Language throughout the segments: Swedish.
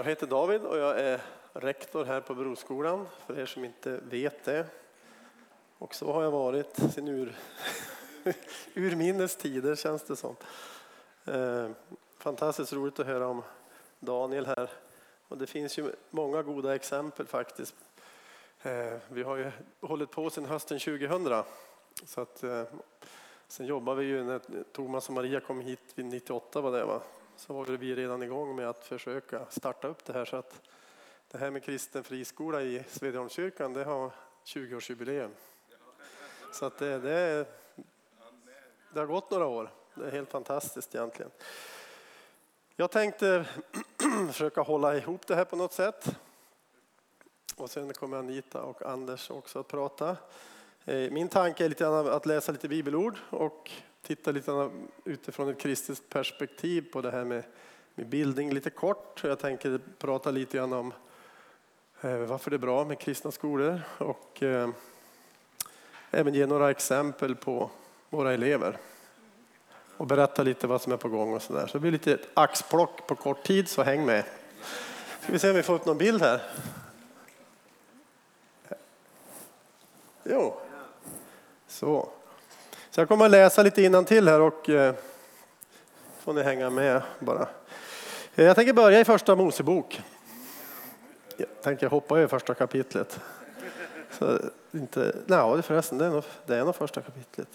Jag heter David och jag är rektor här på Broskolan, för er som inte vet det. Och så har jag varit sen ur, urminnes tider känns det som. Eh, fantastiskt roligt att höra om Daniel här. Och det finns ju många goda exempel faktiskt. Eh, vi har ju hållit på sedan hösten 2000. Så att, eh, sen jobbar vi ju när Thomas och Maria kom hit vid 98 var det va? Så var vi redan igång med att försöka starta upp det här. Så att det här med kristen friskola i Svedjeholmskyrkan, det har 20-årsjubileum. Så att det, det, det har gått några år. Det är helt fantastiskt egentligen. Jag tänkte försöka hålla ihop det här på något sätt. Och sen kommer Anita och Anders också att prata. Eh, min tanke är lite att läsa lite bibelord och titta lite utifrån ett kristet perspektiv på det här med, med bildning lite kort. Jag tänker prata lite grann om eh, varför det är bra med kristna skolor och eh, även ge några exempel på våra elever och berätta lite vad som är på gång och sådär. Så det blir lite ett axplock på kort tid, så häng med. Ska vi se om vi får upp någon bild här. Jo, så. Så jag kommer att läsa lite till här och eh, får ni hänga med bara. Eh, jag tänker börja i första Mosebok. Jag tänker hoppa över första kapitlet. Så inte, nej, förresten, det är, nog, det är nog första kapitlet.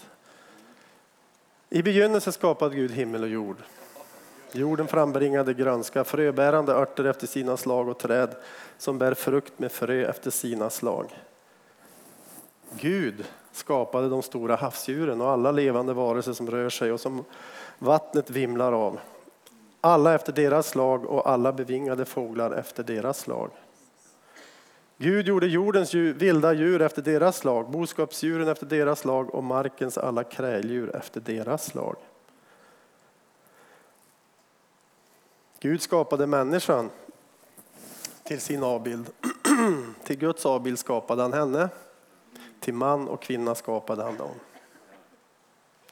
I begynnelsen skapade Gud himmel och jord. Jorden frambringade grönska, fröbärande örter efter sina slag och träd som bär frukt med frö efter sina slag. Gud skapade de stora havsdjuren och alla levande varelser som rör sig och som vattnet vimlar av. Alla efter deras slag och alla bevingade fåglar efter deras slag. Gud gjorde jordens vilda djur efter deras slag, boskapsdjuren efter deras slag och markens alla kräldjur efter deras slag. Gud skapade människan till sin avbild. till Guds avbild skapade han henne. Till man och kvinna skapade han dem.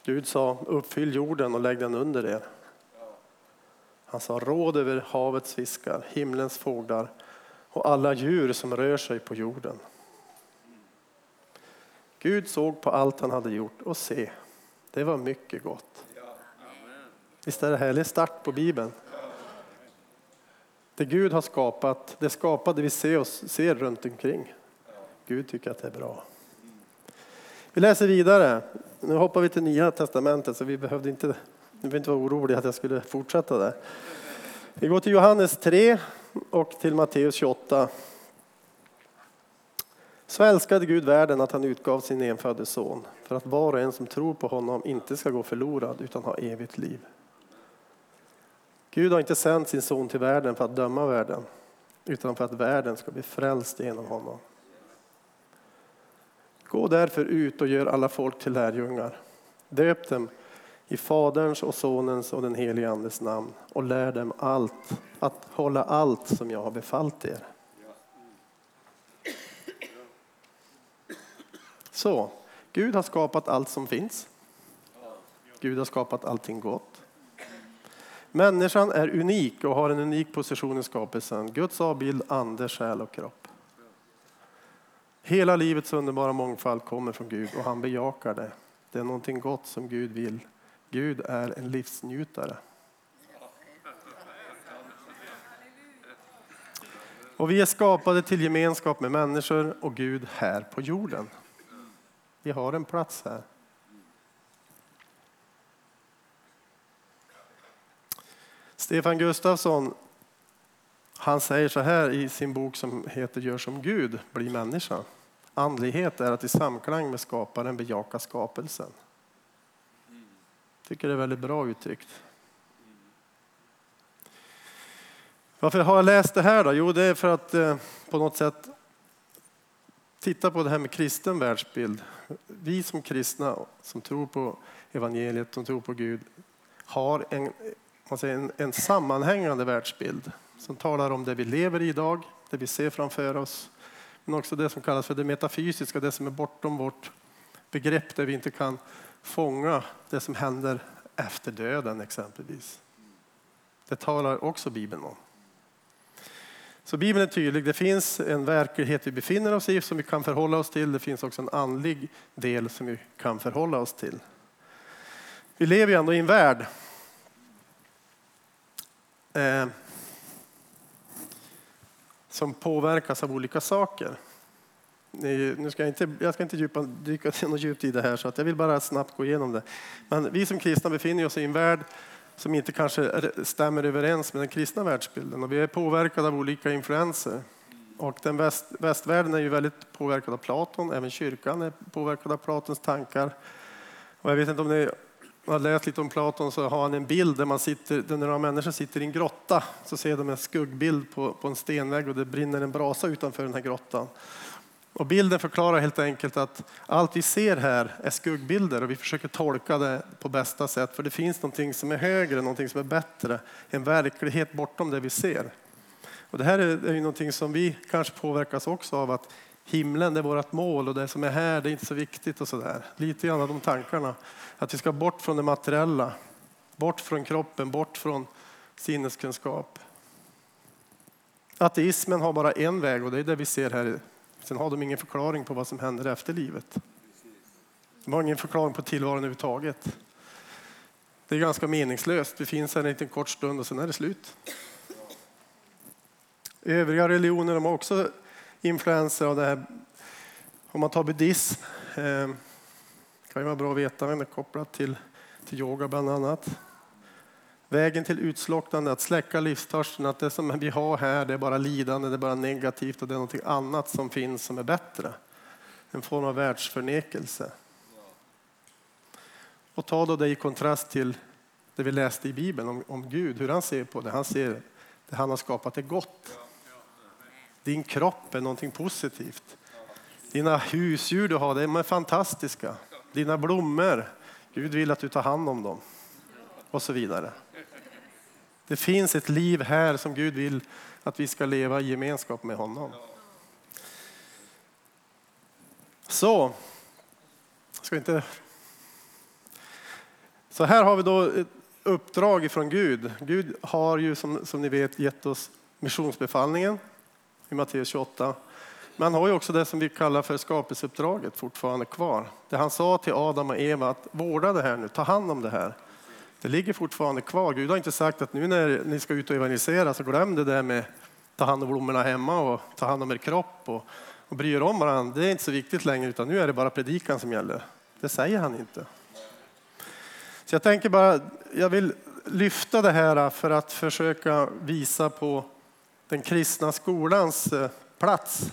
Gud sa, uppfyll jorden och lägg den under er. Han sa, råd över havets fiskar, himlens fåglar och alla djur som rör sig på jorden. Gud såg på allt han hade gjort och se, det var mycket gott. Visst är det härlig start på Bibeln? Det Gud har skapat, det skapade vi ser, oss, ser runt omkring. Gud tycker att det är bra. Vi läser vidare. Nu hoppar vi till Nya Testamentet så vi behövde inte, ni behöver inte vara oroliga att jag skulle fortsätta där. Vi går till Johannes 3 och till Matteus 28. Så älskade Gud världen att han utgav sin enfödde son för att var och en som tror på honom inte ska gå förlorad utan ha evigt liv. Gud har inte sänt sin son till världen för att döma världen utan för att världen ska bli frälst genom honom. Gå därför ut och gör alla folk till lärjungar. Döp dem i Faderns och Sonens och den helige Andes namn och lär dem allt, att hålla allt som jag har befallt er. Så, Gud har skapat allt som finns. Gud har skapat allting gott. Människan är unik och har en unik position i skapelsen. Guds avbild, ande, själ och kropp. Hela livets underbara mångfald kommer från Gud och han bejakar det. Det är någonting gott som Gud vill. Gud är en livsnjutare. Och vi är skapade till gemenskap med människor och Gud här på jorden. Vi har en plats här. Stefan Gustafsson han säger så här i sin bok som heter Gör som Gud, bli människa. Andlighet är att i samklang med skaparen bejaka skapelsen. Jag tycker det är väldigt bra uttryckt. Varför har jag läst det här då? Jo, det är för att eh, på något sätt titta på det här med kristen världsbild. Vi som kristna som tror på evangeliet, som tror på Gud, har en, man säger, en, en sammanhängande världsbild som talar om det vi lever i idag, det vi ser framför oss, men också det som kallas för det metafysiska, det som är bortom vårt begrepp där vi inte kan fånga det som händer efter döden exempelvis. Det talar också Bibeln om. Så Bibeln är tydlig. Det finns en verklighet vi befinner oss i som vi kan förhålla oss till. Det finns också en andlig del som vi kan förhålla oss till. Vi lever ju ändå i en värld eh, som påverkas av olika saker. Nu ska jag, inte, jag ska inte djupa, dyka något djupt i det här så att jag vill bara snabbt gå igenom det. Men vi som kristna befinner oss i en värld som inte kanske stämmer överens med den kristna världsbilden och vi är påverkade av olika influenser. Och den väst, västvärlden är ju väldigt påverkad av Platon, även kyrkan är påverkad av Platons tankar. Och jag vet inte om ni har läst lite om Platon så har han en bild där, man sitter, där några människor sitter i en grotta så ser de en skuggbild på, på en stenvägg och det brinner en brasa utanför den här grottan. Och bilden förklarar helt enkelt att allt vi ser här är skuggbilder och vi försöker tolka det på bästa sätt för det finns någonting som är högre, någonting som är bättre, en verklighet bortom det vi ser. Och det här är ju någonting som vi kanske påverkas också av att himlen det är vårt mål och det som är här det är inte så viktigt och sådär. Lite grann av de tankarna. Att vi ska bort från det materiella, bort från kroppen, bort från sinneskunskap. Ateismen har bara en väg och det är det vi ser här Sen har de ingen förklaring på vad som händer efter livet. De har ingen förklaring på tillvaron överhuvudtaget. Det är ganska meningslöst. Vi finns här en liten kort stund och sen är det slut. Övriga religioner de har också influenser av det här. Om man tar buddhism, eh, kan ju vara bra att veta, men det är kopplat till, till yoga bland annat. Vägen till utslocknande, att släcka livstörsten, att det som vi har här det är bara lidande, det är bara negativt och det är något annat som finns som är bättre. En form av världsförnekelse. Och ta då det i kontrast till det vi läste i Bibeln om, om Gud, hur han ser på det. Han ser det han har skapat är gott. Din kropp är någonting positivt. Dina husdjur du har, de är fantastiska. Dina blommor, Gud vill att du tar hand om dem. Och så vidare. Det finns ett liv här som Gud vill att vi ska leva i gemenskap med honom. Så, ska inte... Så här har vi då ett uppdrag ifrån Gud. Gud har ju som, som ni vet gett oss missionsbefallningen i Matteus 28. Men han har ju också det som vi kallar för skapelseuppdraget fortfarande kvar. Det han sa till Adam och Eva att vårda det här nu, ta hand om det här. Det ligger fortfarande kvar. Gud har inte sagt att nu när ni ska ut och evangelisera så glöm det där med ta hand om blommorna hemma och ta hand om er kropp och, och bry er om varandra. Det är inte så viktigt längre utan nu är det bara predikan som gäller. Det säger han inte. Så jag tänker bara, jag vill lyfta det här för att försöka visa på den kristna skolans eh, plats.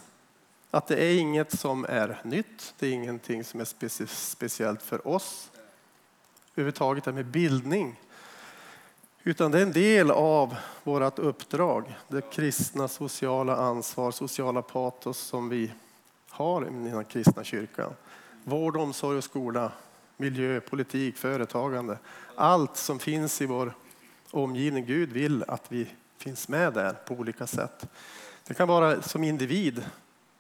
Att det är inget som är nytt, det är ingenting som är speciellt för oss överhuvudtaget det med bildning. Utan det är en del av vårt uppdrag, det kristna sociala ansvar, sociala patos som vi har i den kristna kyrkan. Vård, omsorg och skola, miljö, politik, företagande. Allt som finns i vår omgivning. Gud vill att vi finns med där på olika sätt. Det kan vara som individ,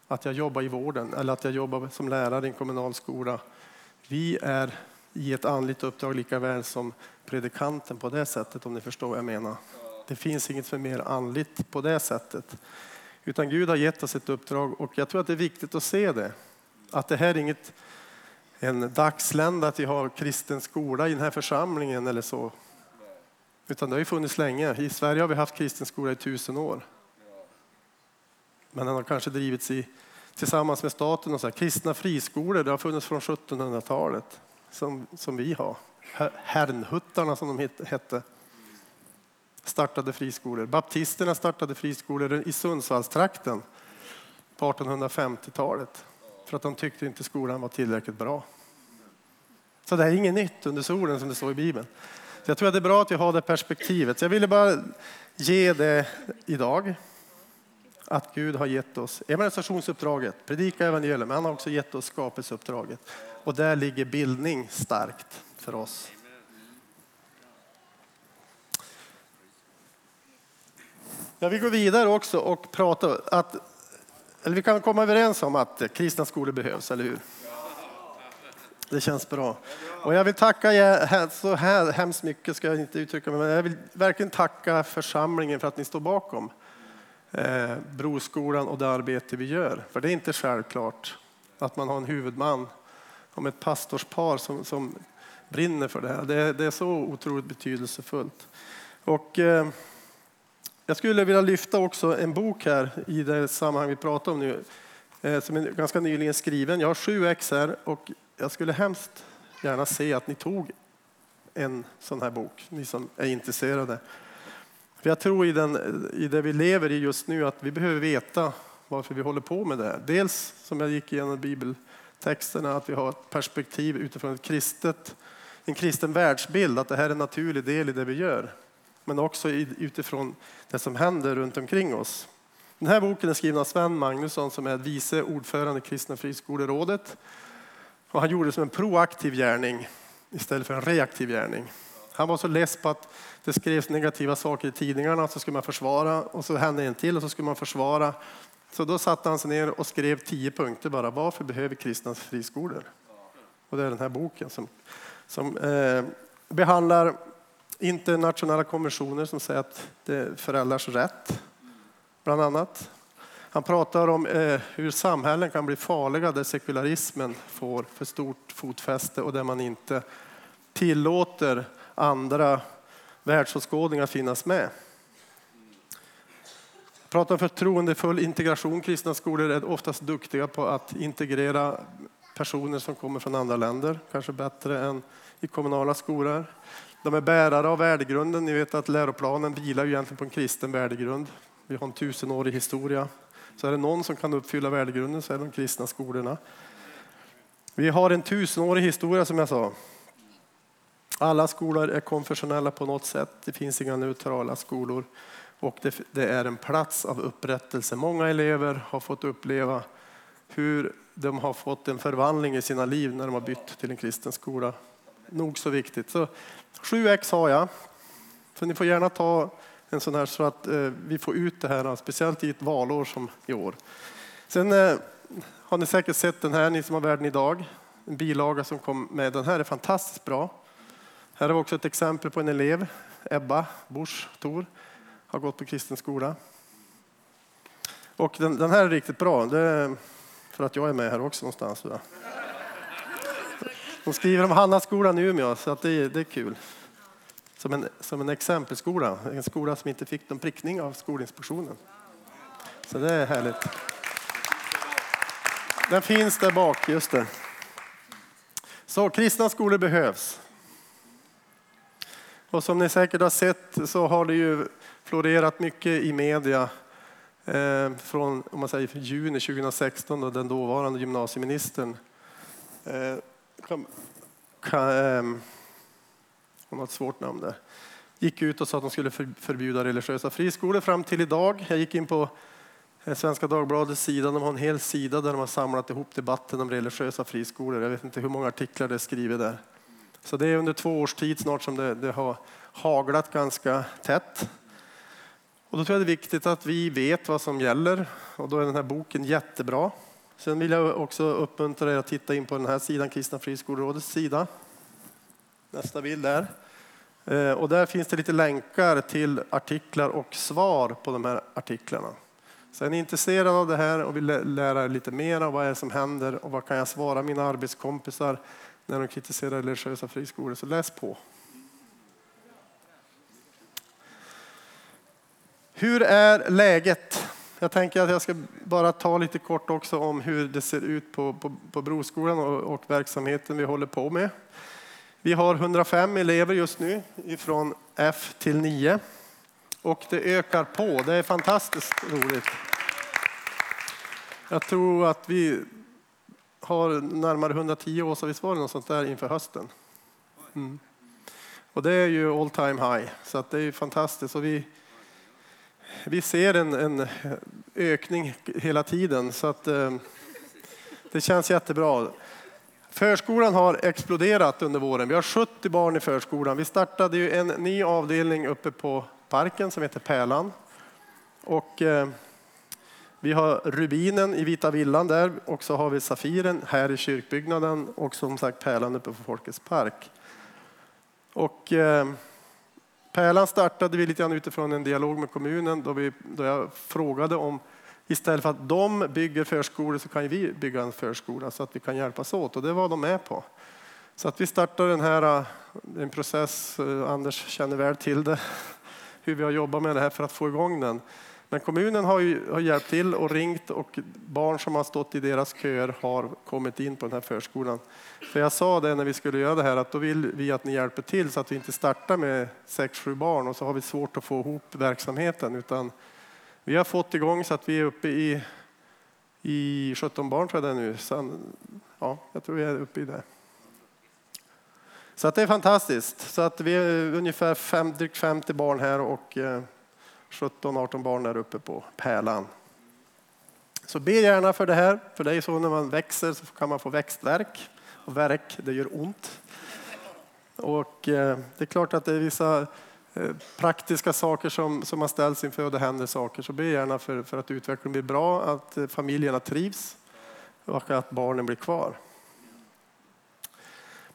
att jag jobbar i vården eller att jag jobbar som lärare i en kommunal skola. Vi är i ett andligt uppdrag lika väl som predikanten på det sättet om ni förstår vad jag menar. Det finns inget för mer andligt på det sättet. Utan Gud har gett oss ett uppdrag och jag tror att det är viktigt att se det. Att det här är inget en dagslända att vi har kristen skola i den här församlingen eller så. Utan det har ju funnits länge. I Sverige har vi haft kristen skola i tusen år. Men den har kanske drivits i, tillsammans med staten. Och så här. Kristna friskolor det har funnits från 1700-talet som, som vi har. Hernhuttarna som de hette startade friskolor. Baptisterna startade friskolor i Sundsvallstrakten på 1850-talet för att de tyckte inte skolan var tillräckligt bra. Så det här är inget nytt under solen som det står i Bibeln. Jag tror att det är bra att vi har det perspektivet. Så jag ville bara ge det idag. Att Gud har gett oss evangelisationsuppdraget, predika evangelium, men han har också gett oss skapelseuppdraget. Och där ligger bildning starkt för oss. Ja, vi går vidare också och pratar att, eller vi kan komma överens om att kristna skolor behövs, eller hur? Det känns bra. Och jag vill tacka er så här hemskt mycket, ska jag inte uttrycka mig, men jag vill verkligen tacka församlingen för att ni står bakom eh, Broskolan och det arbete vi gör. För det är inte självklart att man har en huvudman om ett pastorspar som, som brinner för det här. Det, det är så otroligt betydelsefullt. Och, eh, jag skulle vilja lyfta också en bok här i det sammanhang vi pratar om nu, eh, som är ganska nyligen skriven. Jag har sju ex här och jag skulle hemskt gärna se att ni tog en sån här bok, ni som är intresserade. För jag tror i, den, i det vi lever i just nu att vi behöver veta varför vi håller på med det här. Dels som jag gick igenom bibeltexterna att vi har ett perspektiv utifrån ett kristet, en kristen världsbild, att det här är en naturlig del i det vi gör. Men också utifrån det som händer runt omkring oss. Den här boken är skriven av Sven Magnusson som är vice ordförande i Kristna friskolerådet. Och han gjorde det som en proaktiv gärning istället för en reaktiv gärning. Han var så less på att det skrevs negativa saker i tidningarna så skulle man försvara och så hände en till och så skulle man försvara. Så då satte han sig ner och skrev tio punkter bara. Varför behöver kristna friskolor? Och det är den här boken som, som eh, behandlar internationella konventioner som säger att det är föräldrars rätt, bland annat. Han pratar om eh, hur samhällen kan bli farliga där sekularismen får för stort fotfäste och där man inte tillåter andra världsåskådningar finnas med. Pratar om förtroendefull integration. Kristna skolor är oftast duktiga på att integrera personer som kommer från andra länder, kanske bättre än i kommunala skolor. De är bärare av värdegrunden. Ni vet att läroplanen vilar egentligen på en kristen värdegrund. Vi har en tusenårig historia. Så är det någon som kan uppfylla värdegrunden så är det de kristna skolorna. Vi har en tusenårig historia som jag sa. Alla skolor är konfessionella på något sätt. Det finns inga neutrala skolor och det, det, är en plats av upprättelse. Många elever har fått uppleva hur de har fått en förvandling i sina liv när de har bytt till en kristen skola. Nog så viktigt. Så 7x har jag. Så ni får gärna ta en sån här så att eh, vi får ut det här, speciellt i ett valår som i år. Sen eh, har ni säkert sett den här, ni som har världen idag. En bilaga som kom med. Den här är fantastiskt bra. Här har vi också ett exempel på en elev, Ebba Busch Thor, har gått på kristen skola. Och den, den här är riktigt bra. Det är för att jag är med här också någonstans. Va? De skriver om Hannaskolan i Umeå, så att det, det är kul. Som en, som en exempelskola, en skola som inte fick någon prickning av Skolinspektionen. Så det är härligt. Den finns där bak, just det. Så kristna skolor behövs. Och som ni säkert har sett så har det ju florerat mycket i media eh, från om man säger, juni 2016 då den dåvarande gymnasieministern eh, kan, kan, eh, hon har ett svårt namn där, gick ut och sa att de skulle förbjuda religiösa friskolor fram till idag. Jag gick in på eh, Svenska Dagbladets sida, de har en hel sida där de har samlat ihop debatten om religiösa friskolor. Jag vet inte hur många artiklar det är skrivet där. Så det är under två års tid snart som det, det har haglat ganska tätt. Och då tror jag det är viktigt att vi vet vad som gäller och då är den här boken jättebra. Sen vill jag också uppmuntra er att titta in på den här sidan, Kristna friskolerådets sida. Nästa bild där. Eh, och där finns det lite länkar till artiklar och svar på de här artiklarna. Så är ni intresserade av det här och vill lära er lite mer om vad är som händer och vad kan jag svara mina arbetskompisar när de kritiserar religiösa friskolor, så läs på. Hur är läget? Jag tänker att jag ska bara ta lite kort också om hur det ser ut på, på, på Broskolan och, och verksamheten vi håller på med. Vi har 105 elever just nu från F till 9 och det ökar på. Det är fantastiskt roligt. Jag tror att vi har närmare 110 års visst sånt där inför hösten. Mm. Och det är ju all time high, så att det är fantastiskt. Och vi, vi ser en, en ökning hela tiden, så att eh, det känns jättebra. Förskolan har exploderat under våren. Vi har 70 barn i förskolan. Vi startade ju en ny avdelning uppe på parken som heter Pärlan. Och, eh, vi har Rubinen i Vita villan där och så har vi Safiren här i kyrkbyggnaden och som sagt Pärlan uppe på Folkets park. Och, eh, Pärlan startade vi lite grann utifrån en dialog med kommunen då, vi, då jag frågade om istället för att de bygger förskolor så kan vi bygga en förskola så att vi kan hjälpas åt och det var de med på. Så att vi startade den här eh, en process, eh, Anders känner väl till det, hur vi har jobbat med det här för att få igång den. Men kommunen har, ju, har hjälpt till och ringt och barn som har stått i deras köer har kommit in på den här förskolan. För jag sa det när vi skulle göra det här att då vill vi att ni hjälper till så att vi inte startar med sex sju barn och så har vi svårt att få ihop verksamheten. Utan vi har fått igång så att vi är uppe i, i 17 barn tror jag det är nu. Sen, ja, jag tror vi är uppe i det. Så att det är fantastiskt. Så att vi är ungefär fem, drygt 50 barn här och eh, 17-18 barn där uppe på Pärlan. Så be gärna för det här, för det är så när man växer så kan man få växtverk. Och verk, det gör ont. Och eh, det är klart att det är vissa Eh, praktiska saker som, som man ställs inför och det händer saker. Så be gärna för, för att utvecklingen blir bra, att eh, familjerna trivs och att barnen blir kvar.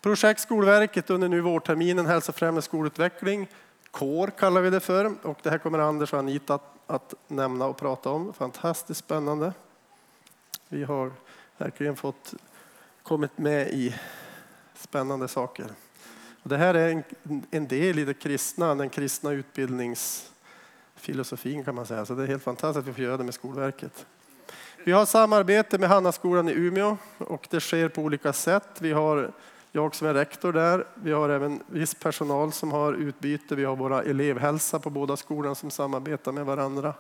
Projekt Skolverket under nu vårterminen hälsofrämjande skolutveckling. KÅR kallar vi det för och det här kommer Anders och Anita att, att nämna och prata om. Fantastiskt spännande. Vi har verkligen fått kommit med i spännande saker. Och det här är en, en del i det kristna, den kristna utbildningsfilosofin kan man säga. Så det är helt fantastiskt att vi får göra det med Skolverket. Vi har samarbete med Hannaskolan i Umeå och det sker på olika sätt. Vi har jag som är rektor där. Vi har även viss personal som har utbyte. Vi har våra elevhälsa på båda skolorna som samarbetar med varandra.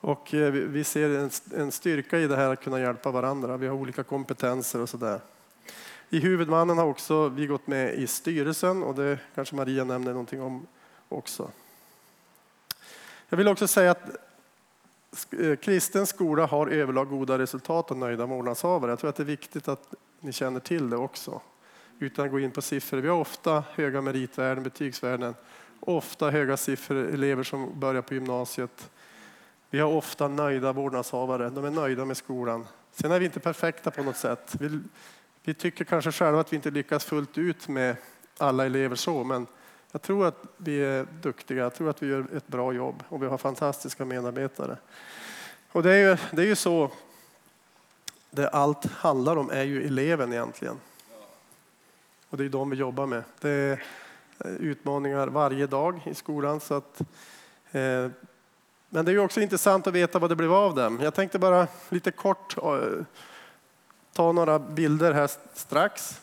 Och eh, vi ser en styrka i det här att kunna hjälpa varandra. Vi har olika kompetenser och sådär. I huvudmannen har också vi gått med i styrelsen och det kanske Maria nämner någonting om också. Jag vill också säga att eh, kristen skola har överlag goda resultat och nöjda vårdnadshavare. Jag tror att det är viktigt att ni känner till det också utan att gå in på siffror. Vi har ofta höga meritvärden, betygsvärden, ofta höga siffror, elever som börjar på gymnasiet. Vi har ofta nöjda vårdnadshavare, de är nöjda med skolan. Sen är vi inte perfekta på något sätt. Vi, vi tycker kanske själva att vi inte lyckas fullt ut med alla elever så, men jag tror att vi är duktiga, jag tror att vi gör ett bra jobb och vi har fantastiska medarbetare. Och det är ju, det är ju så det allt handlar om är ju eleven egentligen. Och det är de vi jobbar med. Det är eh, utmaningar varje dag i skolan. Så att, eh, men det är också intressant att veta vad det blev av dem. Jag tänkte bara lite kort eh, ta några bilder här strax.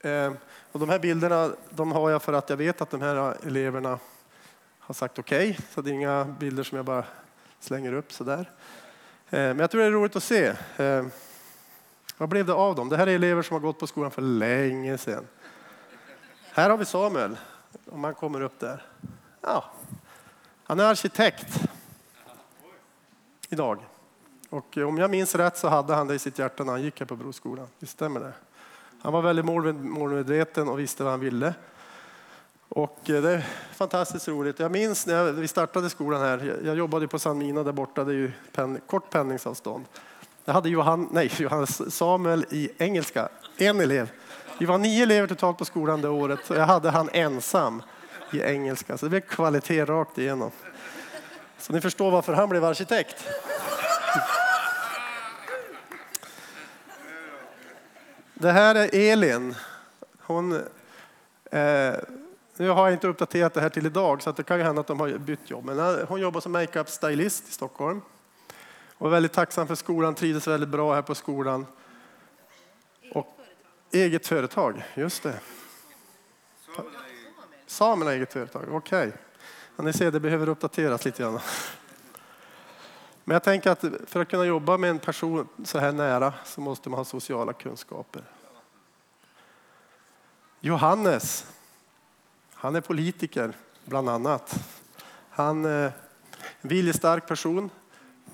Eh, och de här bilderna de har jag för att jag vet att de här eleverna har sagt okej. Okay, så det är inga bilder som jag bara slänger upp sådär. Eh, men jag tror det är roligt att se. Eh, vad blev det av dem? Det här är elever som har gått på skolan för länge sedan. Här har vi Samuel, om han kommer upp där. Ja, han är arkitekt idag. Och eh, om jag minns rätt så hade han det i sitt hjärta när han gick här på Broskolan. Visst stämmer det? Han var väldigt målmedveten och visste vad han ville. Och eh, det är fantastiskt roligt. Jag minns när vi startade skolan här. Jag jobbade på San Mina där borta. Det är ju pen, kort pendlingsavstånd. Jag hade Johan, nej, Johannes Samuel i engelska, en elev. Vi var nio elever totalt på skolan det året och jag hade han ensam i engelska. Så det blev kvalitet rakt igenom. Så ni förstår varför han blev arkitekt. Det här är Elin. Hon, eh, nu har jag inte uppdaterat det här till idag så det kan ju hända att de har bytt jobb. Men eh, hon jobbar som makeup-stylist i Stockholm. Och är väldigt tacksam för skolan, trivdes väldigt bra här på skolan. Och eget företag, just det. Samerna eget företag, okej. Okay. Ja, ni ser, det behöver uppdateras lite grann. Men jag tänker att för att kunna jobba med en person så här nära så måste man ha sociala kunskaper. Johannes, han är politiker bland annat. Han eh, är en viljestark person,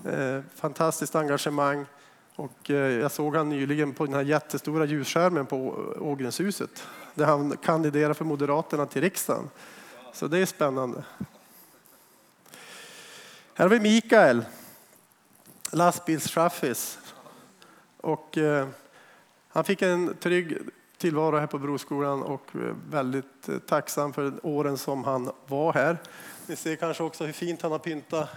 eh, fantastiskt engagemang. Och eh, jag såg han nyligen på den här jättestora ljusskärmen på Ågrenshuset där han kandiderar för Moderaterna till riksdagen. Så det är spännande. Här har vi Mikael, lastbilschaffis. Och, eh, han fick en trygg tillvaro här på Broskolan och eh, väldigt eh, tacksam för åren som han var här. Ni ser kanske också hur fint han har pyntat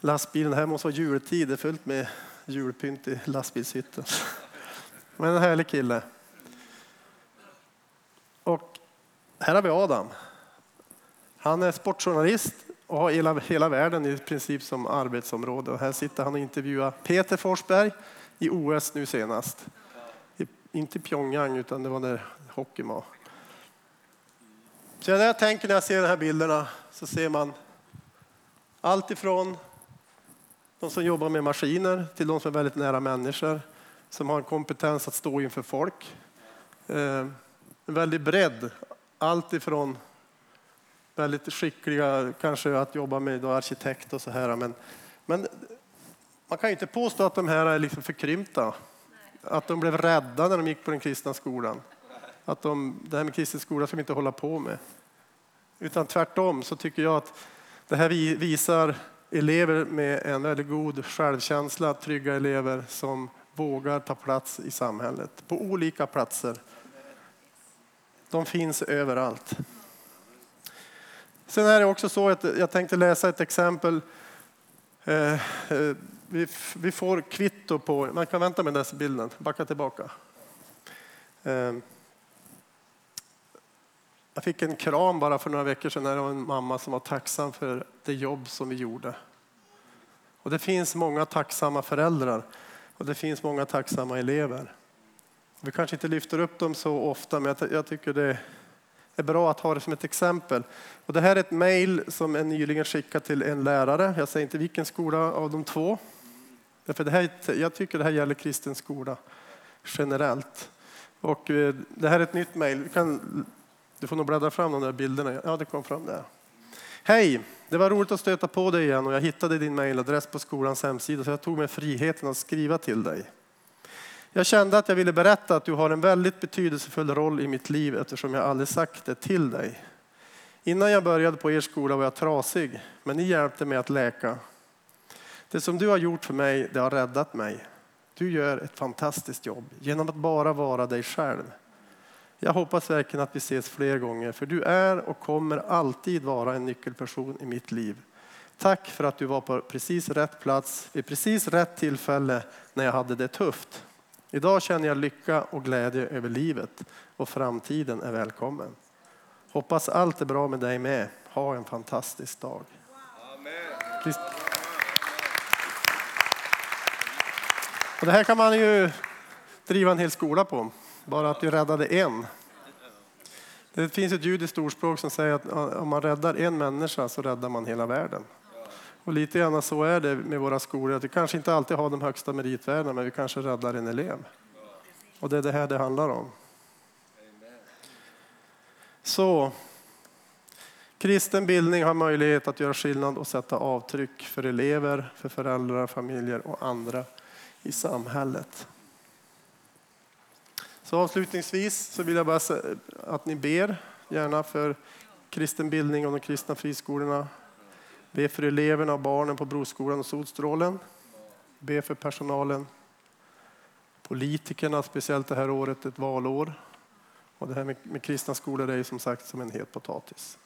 lastbilen. Här måste vara jultid, det är fullt med julpynt i lastbilshytten. Men en härlig kille. Och här har vi Adam. Han är sportjournalist och har hela, hela världen i princip som arbetsområde. Och här sitter han och intervjuar Peter Forsberg i OS nu senast. I, inte Pyongyang utan det var där hockeyn var. Så när jag tänker när jag ser de här bilderna så ser man allt ifrån de som jobbar med maskiner till de som är väldigt nära människor, som har en kompetens att stå inför folk. Eh, en väldig bredd. Allt ifrån väldigt skickliga, kanske att jobba med arkitekt och så här. Men, men man kan inte påstå att de här är liksom förkrympta. Att de blev rädda när de gick på den kristna skolan. Att de, det här med kristen skola ska vi inte hålla på med. Utan tvärtom så tycker jag att det här visar elever med en väldigt god självkänsla, trygga elever som vågar ta plats i samhället på olika platser. De finns överallt. Sen är det också så att jag tänkte läsa ett exempel. Eh, eh, vi får kvitto på, man kan vänta med den bilden, backa tillbaka. Eh, jag fick en kram bara för några veckor sedan. av en mamma som var tacksam för det jobb som vi gjorde. Och det finns många tacksamma föräldrar och det finns många tacksamma elever. Vi kanske inte lyfter upp dem så ofta, men jag tycker det är bra att ha det som ett exempel. Och det här är ett mejl som är nyligen skickat till en lärare. Jag säger inte vilken skola av de två. Därför det här, jag tycker det här gäller kristen skola generellt. Och eh, det här är ett nytt mejl. Du får nog bläddra fram de där bilderna. Ja, det kom fram där. Hej! Det var roligt att stöta på dig igen och jag hittade din mejladress på skolans hemsida så jag tog mig friheten att skriva till dig. Jag kände att jag ville berätta att du har en väldigt betydelsefull roll i mitt liv eftersom jag aldrig sagt det till dig. Innan jag började på er skola var jag trasig, men ni hjälpte mig att läka. Det som du har gjort för mig, det har räddat mig. Du gör ett fantastiskt jobb genom att bara vara dig själv. Jag hoppas verkligen att vi ses fler gånger, för du är och kommer alltid vara en nyckelperson i mitt liv. Tack för att du var på precis rätt plats vid precis rätt tillfälle när jag hade det tufft. Idag känner jag lycka och glädje över livet och framtiden är välkommen. Hoppas allt är bra med dig med. Ha en fantastisk dag. Amen. Och det här kan man ju driva en hel skola på. Bara att du räddade en. Det finns ett judiskt ordspråk som säger att om man räddar en människa så räddar man hela världen. Och lite grann så är det med våra skolor, att vi kanske inte alltid har de högsta meritvärdena, men vi kanske räddar en elev. Och det är det här det handlar om. Så, kristen bildning har möjlighet att göra skillnad och sätta avtryck för elever, för föräldrar, familjer och andra i samhället. Så avslutningsvis så vill jag bara säga att ni ber gärna för kristen bildning och de kristna friskolorna. Be för eleverna och barnen på Broskolan och Solstrålen. Be för personalen. Politikerna, speciellt det här året, ett valår. Och det här med, med kristna skolor är ju som sagt som en het potatis.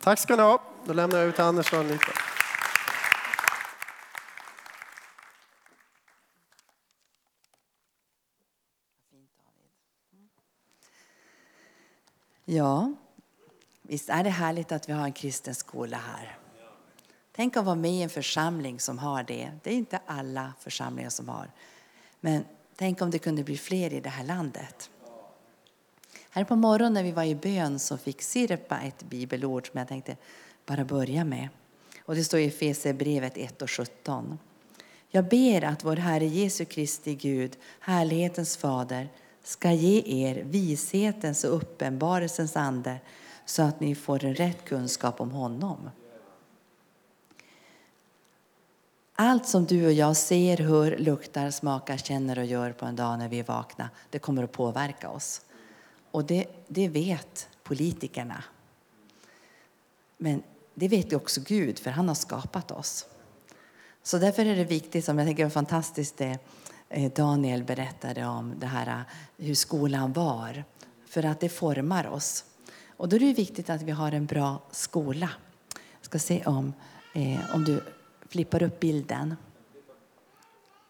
Tack ska ni ha. Då lämnar jag ut till Anders och Anita. Ja, visst är det härligt att vi har en kristen skola här. Tänk att vara med i en församling som har det. Det är inte alla församlingar som har. Men tänk om det kunde bli fler i det här landet. Här på morgonen när vi var i bön så fick Sirpa ett bibelord som jag tänkte bara börja med. Och det står i Efesierbrevet 1 och 17. Jag ber att vår Herre Jesu Kristi Gud, härlighetens fader, ska ge er vishetens och uppenbarelsens ande så att ni får en rätt kunskap om honom. Allt som du och jag ser, hör, luktar, smakar, känner och gör på en dag när vi är vakna, det kommer att påverka oss. Och det, det vet politikerna. Men det vet också Gud, för han har skapat oss. Så därför är det viktigt, som jag tänker är fantastiskt, det eh, Daniel berättade om det här, eh, hur skolan var. För att det formar oss. Och då är det viktigt att vi har en bra skola. Jag ska se om, eh, om du flippar upp bilden.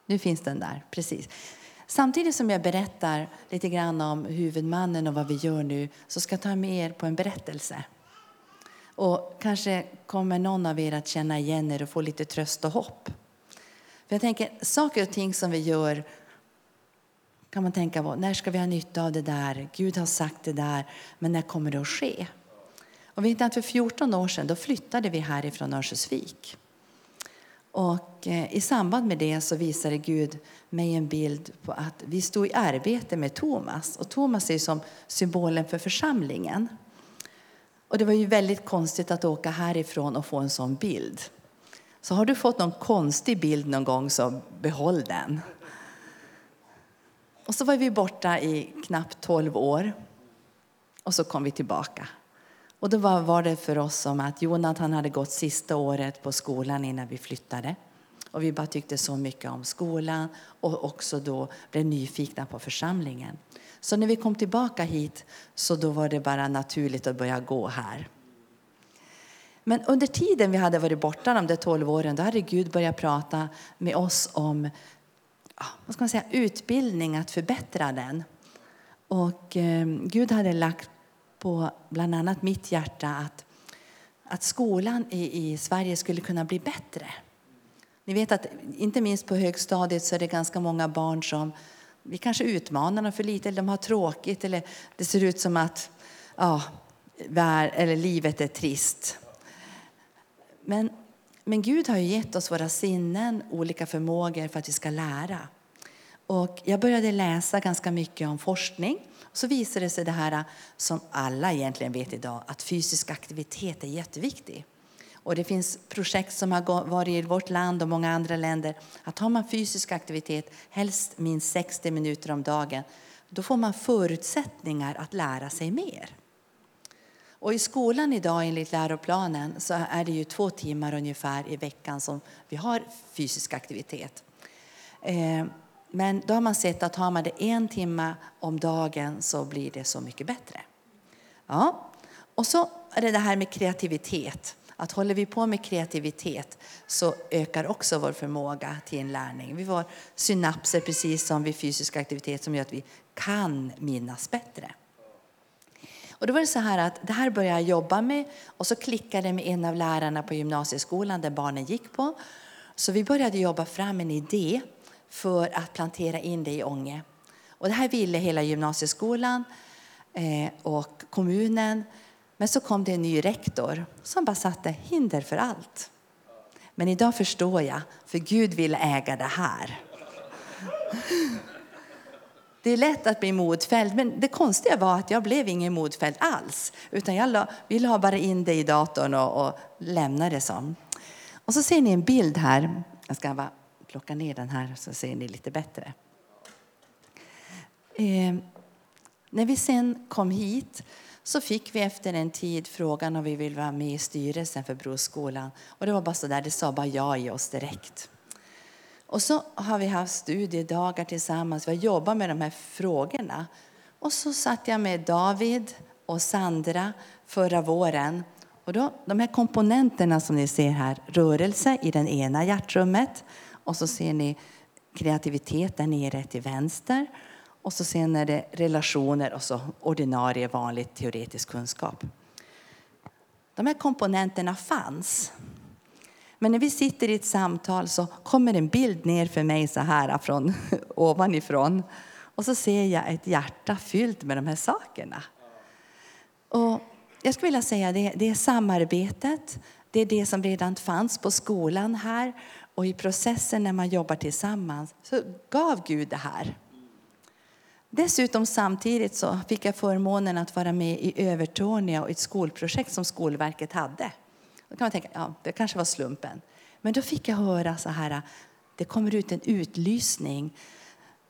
Nu finns den där, precis. Samtidigt som jag berättar lite grann om huvudmannen och vad vi gör nu så ska jag ta med er på en berättelse. Och kanske kommer någon av er att känna igen er och få lite tröst och hopp. För jag tänker, saker och ting som vi gör kan man tänka på, när ska vi ha nytta av det där? Gud har sagt det där, men när kommer det att ske? Och vet att för 14 år sedan då flyttade vi härifrån Örnsköldsvik. Och eh, I samband med det så visade Gud mig en bild på att vi stod i arbete med Thomas. Och Thomas är som symbolen för församlingen. Och Det var ju väldigt konstigt att åka härifrån och få en sån bild. Så har du fått någon konstig bild någon gång så behåll den. Och så var vi borta i knappt 12 år. Och så kom vi tillbaka. Och då var, det för oss som att Jonathan hade gått sista året på skolan innan vi flyttade. Och vi bara tyckte så mycket om skolan och också då blev nyfikna på församlingen. Så när vi kom tillbaka hit så då var det bara naturligt att börja gå här. Men under tiden vi hade varit borta de där 12 åren då hade Gud börjat prata med oss om vad ska man säga, utbildning, att förbättra den. Och eh, Gud hade lagt på bland annat mitt hjärta att, att skolan i, i Sverige skulle kunna bli bättre. Ni vet att inte minst på högstadiet så är det ganska många barn som vi kanske utmanar dem för lite, eller de har tråkigt, eller det ser ut som att ja, eller livet är trist. Men, men Gud har ju gett oss våra sinnen, olika förmågor för att vi ska lära. Och jag började läsa ganska mycket om forskning. Så visade det sig det här som alla egentligen vet idag, att fysisk aktivitet är jätteviktig. Och det finns projekt som har varit i vårt land och många andra länder. Att har man fysisk aktivitet, helst minst 60 minuter om dagen, då får man förutsättningar att lära sig mer. Och I skolan idag enligt läroplanen så är det ju två timmar ungefär i veckan som vi har fysisk aktivitet. Eh, men då har man sett att har man det en timme om dagen så blir det så mycket bättre. Ja. Och så är det det här med kreativitet. Att håller vi på med kreativitet så ökar också vår förmåga till inlärning. Vi får synapser precis som vid fysisk aktivitet som gör att vi kan minnas bättre. Och då var det så här att det här började jag jobba med och så klickade med en av lärarna på gymnasieskolan där barnen gick på. Så vi började jobba fram en idé för att plantera in det i Ånge. Och det här ville hela gymnasieskolan eh, och kommunen. Men så kom det en ny rektor som bara satte hinder för allt. Men idag förstår jag, för Gud vill äga det här. Det är lätt att bli modfälld, men det konstiga var att jag blev ingen modfälld alls. Utan jag la, vi la bara in det i datorn och, och lämnade det som. Och så ser ni en bild här. Jag ska bara plocka ner den här så ser ni lite bättre. Eh, när vi sen kom hit så fick vi efter en tid frågan om vi vill vara med i styrelsen för Broskolan. Och det var bara så där, det sa bara ja i oss direkt. Och så har vi haft studiedagar tillsammans, vi har jobbat med de här frågorna. Och så satt jag med David och Sandra förra våren. Och då, de här komponenterna som ni ser här, rörelse i det ena hjärtrummet, och så ser ni kreativitet där nere till vänster. Och så sen är det relationer och så ordinarie vanlig teoretisk kunskap. De här komponenterna fanns. Men när vi sitter i ett samtal så kommer en bild ner för mig så här från ovanifrån. Och så ser jag ett hjärta fyllt med de här sakerna. Och jag skulle vilja säga det, det är samarbetet, det är det som redan fanns på skolan här och i processen när man jobbar tillsammans så gav Gud det här. Dessutom samtidigt så fick jag förmånen att vara med i Övertorneå och ett skolprojekt som Skolverket hade. Då kan man tänka, ja, det kanske var slumpen. Men då fick jag höra så här, det kommer ut en utlysning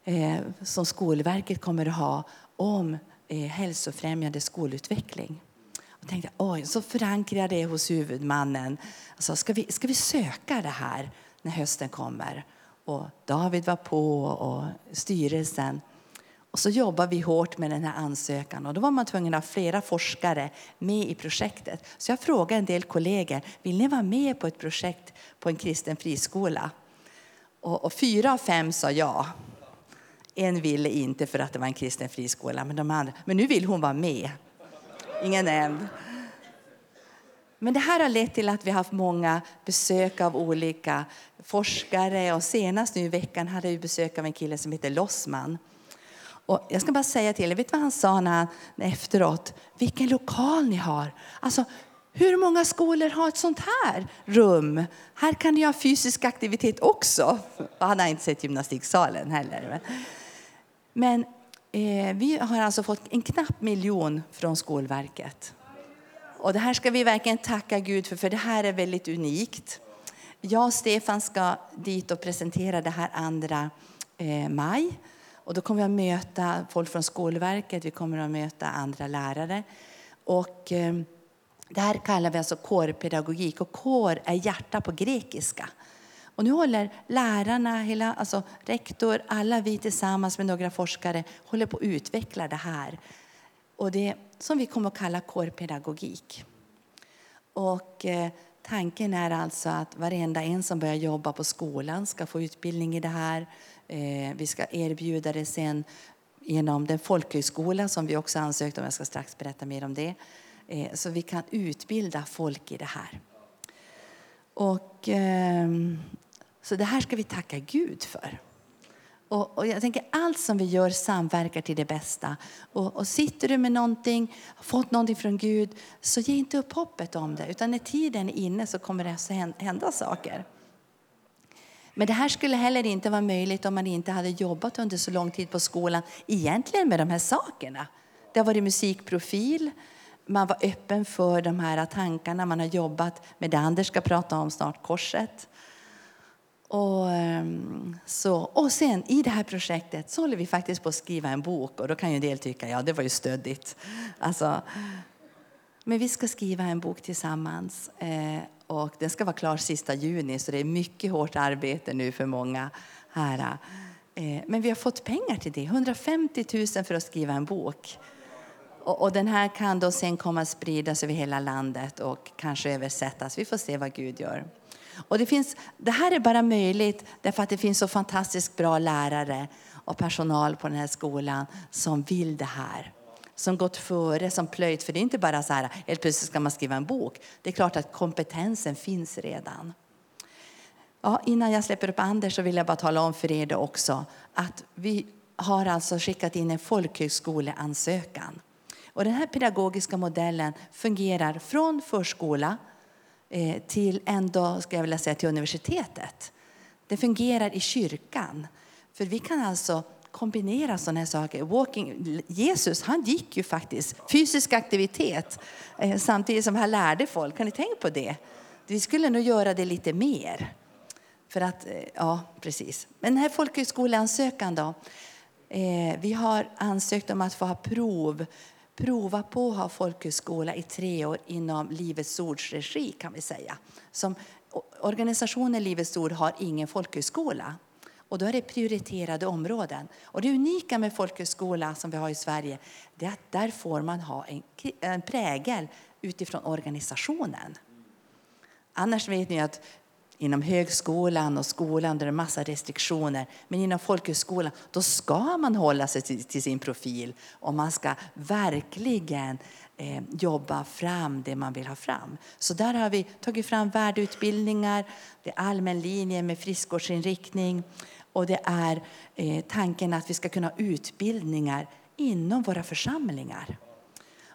eh, som Skolverket kommer att ha om eh, hälsofrämjande skolutveckling. Och tänkte, oj, så förankrade jag det hos huvudmannen. Alltså, ska, vi, ska vi söka det här? när hösten kommer. och David var på och styrelsen. Och så jobbar vi hårt med den här ansökan och då var man tvungen att ha flera forskare med i projektet. Så jag frågade en del kollegor, vill ni vara med på ett projekt på en kristen friskola? Och, och fyra av fem sa ja. En ville inte för att det var en kristen friskola, men, de andra, men nu vill hon vara med. Ingen nämnd. Men det här har lett till att vi har haft många besök av olika forskare och senast nu i veckan hade vi besök av en kille som heter Lossman. Och jag ska bara säga till er, vet vad han sa när han, efteråt? Vilken lokal ni har! Alltså, hur många skolor har ett sånt här rum? Här kan ni ha fysisk aktivitet också. Han har inte sett gymnastiksalen heller. Men eh, vi har alltså fått en knapp miljon från Skolverket. Och det här ska vi verkligen tacka Gud för, för det här är väldigt unikt. Jag och Stefan ska dit och presentera det här andra eh, maj. Och då kommer vi att möta folk från Skolverket, vi kommer att möta andra lärare. Och, eh, det här kallar vi alltså kårpedagogik och kår är hjärta på grekiska. Och nu håller lärarna, hela, alltså rektor, alla vi tillsammans med några forskare håller på att utveckla det här. Och det som vi kommer att kalla kårpedagogik. Och eh, tanken är alltså att varenda en som börjar jobba på skolan ska få utbildning i det här. Eh, vi ska erbjuda det sen genom den folkhögskola som vi också ansökt om. Jag ska strax berätta mer om det. Eh, så vi kan utbilda folk i det här. Och, eh, så det här ska vi tacka Gud för. Och, och, jag tänker allt som vi gör samverkar till det bästa. Och, och, sitter du med någonting, har fått någonting från Gud, så ge inte upp hoppet om det. Utan när tiden är inne så kommer det att hända saker. Men det här skulle heller inte vara möjligt om man inte hade jobbat under så lång tid på skolan egentligen med de här sakerna. Det har varit musikprofil, man var öppen för de här tankarna, man har jobbat med det Anders ska prata om snart, korset. Och, ehm, så, och sen i det här projektet så håller vi faktiskt på att skriva en bok och då kan ju en del tycka ja det var ju stöddigt. Alltså, men vi ska skriva en bok tillsammans eh, och den ska vara klar sista juni så det är mycket hårt arbete nu för många här. Eh, men vi har fått pengar till det, 150 000 för att skriva en bok. Och den här kan då sen komma att spridas över hela landet och kanske översättas. Vi får se vad Gud gör. Och det, finns, det här är bara möjligt därför att det finns så fantastiskt bra lärare och personal på den här skolan som vill det här. Som gått före, som plöjt. För det är inte bara så här, helt plötsligt ska man skriva en bok. Det är klart att kompetensen finns redan. Ja, innan jag släpper upp Anders så vill jag bara tala om för er också att vi har alltså skickat in en folkhögskoleansökan. Och den här pedagogiska modellen fungerar från förskola eh, till ändå, ska jag vilja säga, till universitetet. Det fungerar i kyrkan. För vi kan alltså kombinera sådana här saker. Walking, Jesus han gick ju faktiskt fysisk aktivitet eh, samtidigt som han lärde folk. Kan ni tänka på det? Vi skulle nog göra det lite mer. För att, eh, ja, precis. Men den här folkhögskoleansökan då. Eh, vi har ansökt om att få ha prov prova på att ha folkhögskola i tre år inom Livets Ords regi kan vi säga. Som organisationen Livets Ord har ingen folkhögskola. Och då är det prioriterade områden. Och det unika med folkhögskola som vi har i Sverige är att där får man ha en, en prägel utifrån organisationen. Annars vet ni att inom högskolan och skolan där det är massa restriktioner. Men inom folkhögskolan då ska man hålla sig till, till sin profil och man ska verkligen eh, jobba fram det man vill ha fram. Så där har vi tagit fram värdeutbildningar, det är allmän linje med friskvårdsinriktning och det är eh, tanken att vi ska kunna ha utbildningar inom våra församlingar.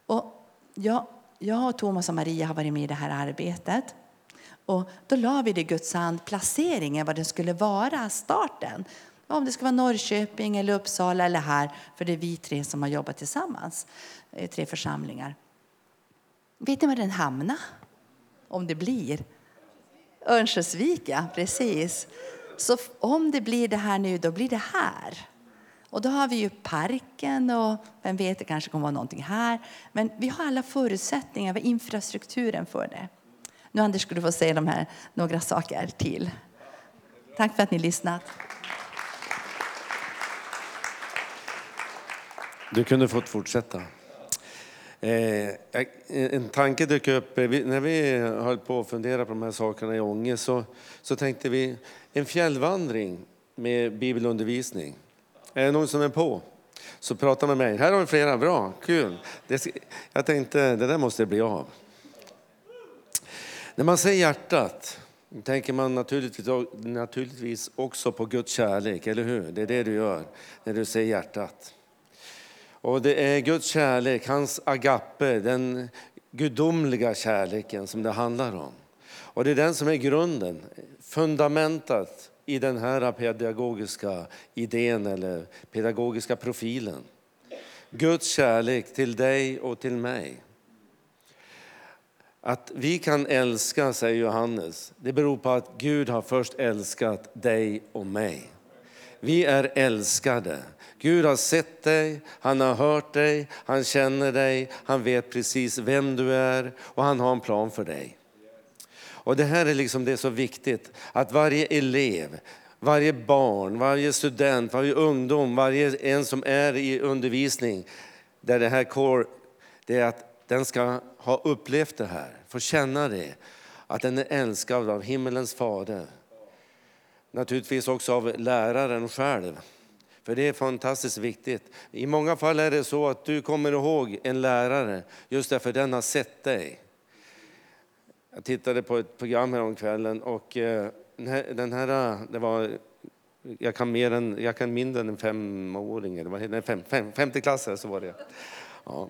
Och jag, jag och Thomas och Maria har varit med i det här arbetet. Och då la vi det Guds hand placeringen, vad det skulle vara, starten. Om det ska vara Norrköping, eller Uppsala eller här, för det är vi tre som har jobbat tillsammans, eh, tre församlingar. Vet ni var den hamnar? Om det blir? Örnsköldsvik, ja, precis. Så om det blir det här nu, då blir det här. Och då har vi ju parken och vem vet, det kanske kommer vara någonting här. Men vi har alla förutsättningar, vi har infrastrukturen för det. Nu Anders ska du få säga de här, några saker till. Tack för att ni lyssnat. Du kunde fått fortsätta. Eh, en tanke dök upp eh, när vi höll på att fundera på de här sakerna i Ånge så, så tänkte vi en fjällvandring med bibelundervisning. Är det någon som är på? Så prata med mig. Här har vi flera, bra, kul. Det, jag tänkte det där måste bli av. När man säger hjärtat tänker man naturligtvis, naturligtvis också på Guds kärlek, eller hur? Det är det du gör när du säger hjärtat. Och det är Guds kärlek, hans agape, den gudomliga kärleken som det handlar om. Och det är den som är grunden, fundamentet i den här pedagogiska idén eller pedagogiska profilen. Guds kärlek till dig och till mig. Att vi kan älska, säger Johannes, det beror på att Gud har först älskat dig och mig. Vi är älskade. Gud har sett dig, han har hört dig, han känner dig, han vet precis vem du är och han har en plan för dig. Och det här är liksom det är så viktigt, att varje elev, varje barn, varje student, varje ungdom, varje en som är i undervisning, där det här kår, det är att den ska ha upplevt det här, få känna det, att den är älskad av himmelens fader. Naturligtvis också av läraren själv. För det är fantastiskt viktigt. I många fall är det så att du kommer ihåg en lärare just därför den har sett dig. Jag tittade på ett program häromkvällen och eh, den här, eh, det var, jag kan, mer än, jag kan mindre än en femåring, eller fem, fem, femteklassare så var det. Ja.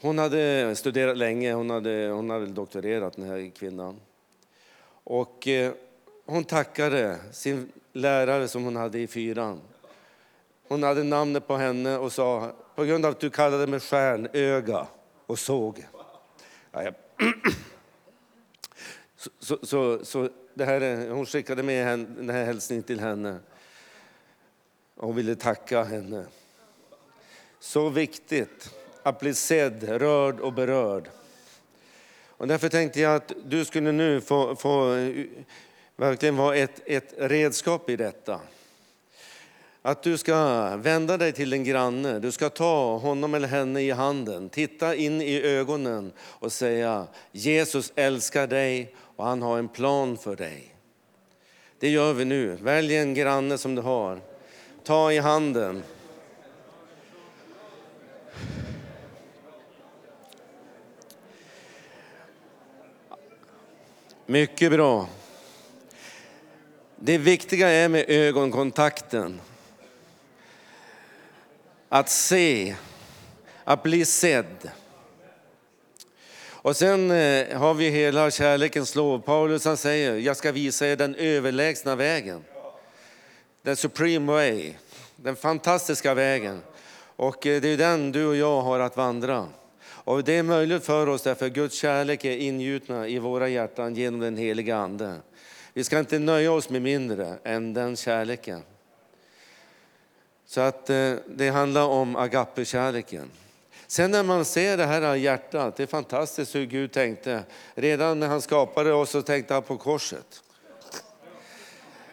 Hon hade studerat länge, hon hade, hon hade doktorerat den här kvinnan. Och eh, hon tackade sin lärare som hon hade i fyran. Hon hade namnet på henne och sa, på grund av att du kallade mig stjärnöga och såg. Ja, jag... så, så, så, så, det här, hon skickade med henne, den här hälsningen till henne och ville tacka henne. Så viktigt att bli sedd, rörd och berörd. Och därför tänkte jag att du skulle nu få, få verkligen vara ett, ett redskap i detta. Att du ska vända dig till en granne, du ska ta honom eller henne i handen, titta in i ögonen och säga Jesus älskar dig och han har en plan för dig. Det gör vi nu. Välj en granne som du har. Ta i handen. Mycket bra. Det viktiga är med ögonkontakten. Att se, att bli sedd. Och sen eh, har vi hela kärlekens lov. Paulus han säger, jag ska visa er den överlägsna vägen. Den supreme way, den fantastiska vägen. Och eh, det är den du och jag har att vandra. Och det är möjligt för oss därför Guds kärlek är ingjutna i våra hjärtan genom den heliga Ande. Vi ska inte nöja oss med mindre än den kärleken. Så att eh, det handlar om agape-kärleken. Sen när man ser det här hjärtat, det är fantastiskt hur Gud tänkte. Redan när han skapade oss så tänkte han på korset.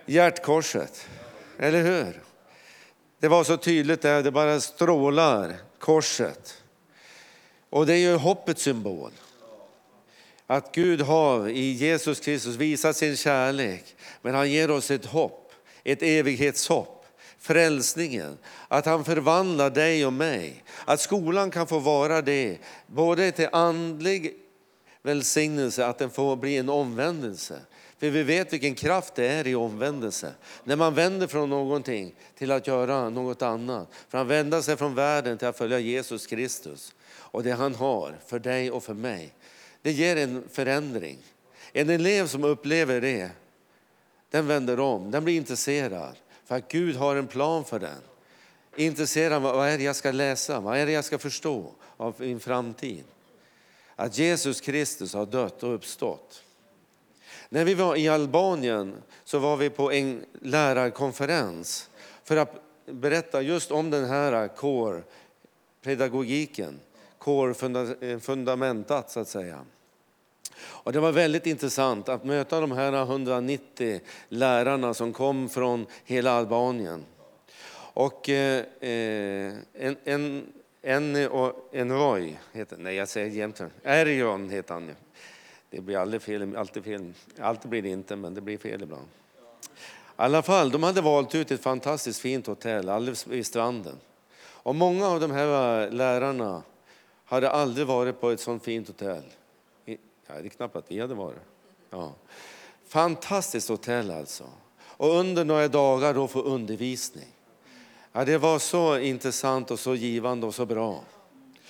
Hjärtkorset, eller hur? Det var så tydligt där, det bara strålar, korset. Och det är ju hoppets symbol. Att Gud har i Jesus Kristus visat sin kärlek, men han ger oss ett hopp, ett evighetshopp frälsningen, att han förvandlar dig och mig. Att skolan kan få vara det, både till andlig välsignelse, att den får bli en omvändelse. För vi vet vilken kraft det är i omvändelse. När man vänder från någonting till att göra något annat. Från att vända sig från världen till att följa Jesus Kristus och det han har för dig och för mig. Det ger en förändring. En elev som upplever det, den vänder om, den blir intresserad. För att Gud har en plan för den. Intresserad av vad är det jag ska läsa, vad är det jag ska förstå av min framtid. Att Jesus Kristus har dött och uppstått. När vi var i Albanien så var vi på en lärarkonferens för att berätta just om den här core-pedagogiken, core-fundamentat så att säga. Och det var väldigt intressant att möta de här 190 lärarna som kom från hela Albanien. Och eh, eh en, en, en, en Roy, heter, nej jag säger jämt Erion heter han. Det blir aldrig fel, alltid fel. Alltid blir det inte, men det blir fel ibland. I alla fall, de hade valt ut ett fantastiskt fint hotell alldeles vid stranden. Och många av de här lärarna hade aldrig varit på ett sånt fint hotell. Ja, det är knappt att vi hade varit. Ja. Fantastiskt hotell alltså. Och under några dagar då få undervisning. Ja, det var så intressant och så givande och så bra.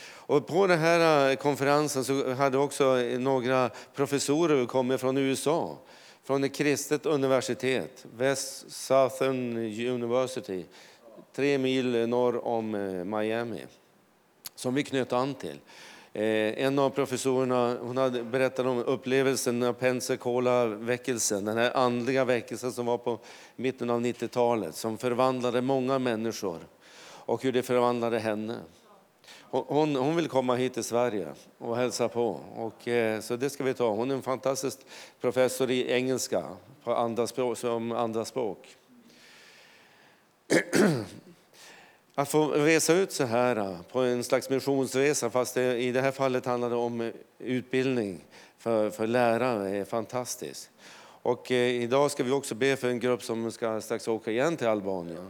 Och på den här eh, konferensen så hade också några professorer kommit från USA från ett kristet universitet, West Southern University, tre mil norr om eh, Miami, som vi knöt an till. Eh, en av professorerna hon hade berättat om upplevelsen av Pensacola-väckelsen, den här andliga väckelsen som var på mitten av 90-talet, som förvandlade många människor och hur det förvandlade henne. Hon, hon, vill komma hit till Sverige och hälsa på. Och, eh, så det ska vi ta. Hon är en fantastisk professor i engelska på andra språk, som andra språk. Att få resa ut så här eh, på en slags missionsresa, fast det, i det här fallet handlar det om eh, utbildning för, för lärare, är fantastiskt. Och eh, idag ska vi också be för en grupp som ska strax åka igen till Albanien.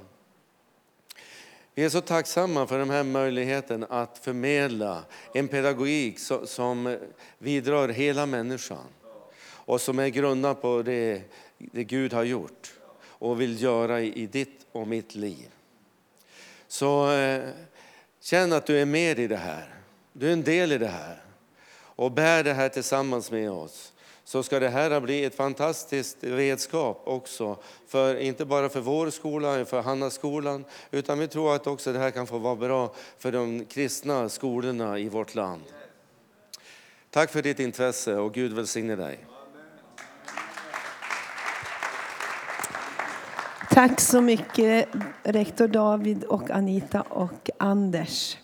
Vi är så tacksamma för den här möjligheten att förmedla en pedagogik som vidrör hela människan och som är grundad på det, det Gud har gjort och vill göra i ditt och mitt liv. Så eh, känn att du är med i det här. Du är en del i det här och bär det här tillsammans med oss så ska det här bli ett fantastiskt redskap också, för, inte bara för vår skola, för Hannas skolan. utan vi tror att också det här kan få vara bra för de kristna skolorna i vårt land. Tack för ditt intresse och Gud välsigne dig. Tack så mycket rektor David och Anita och Anders.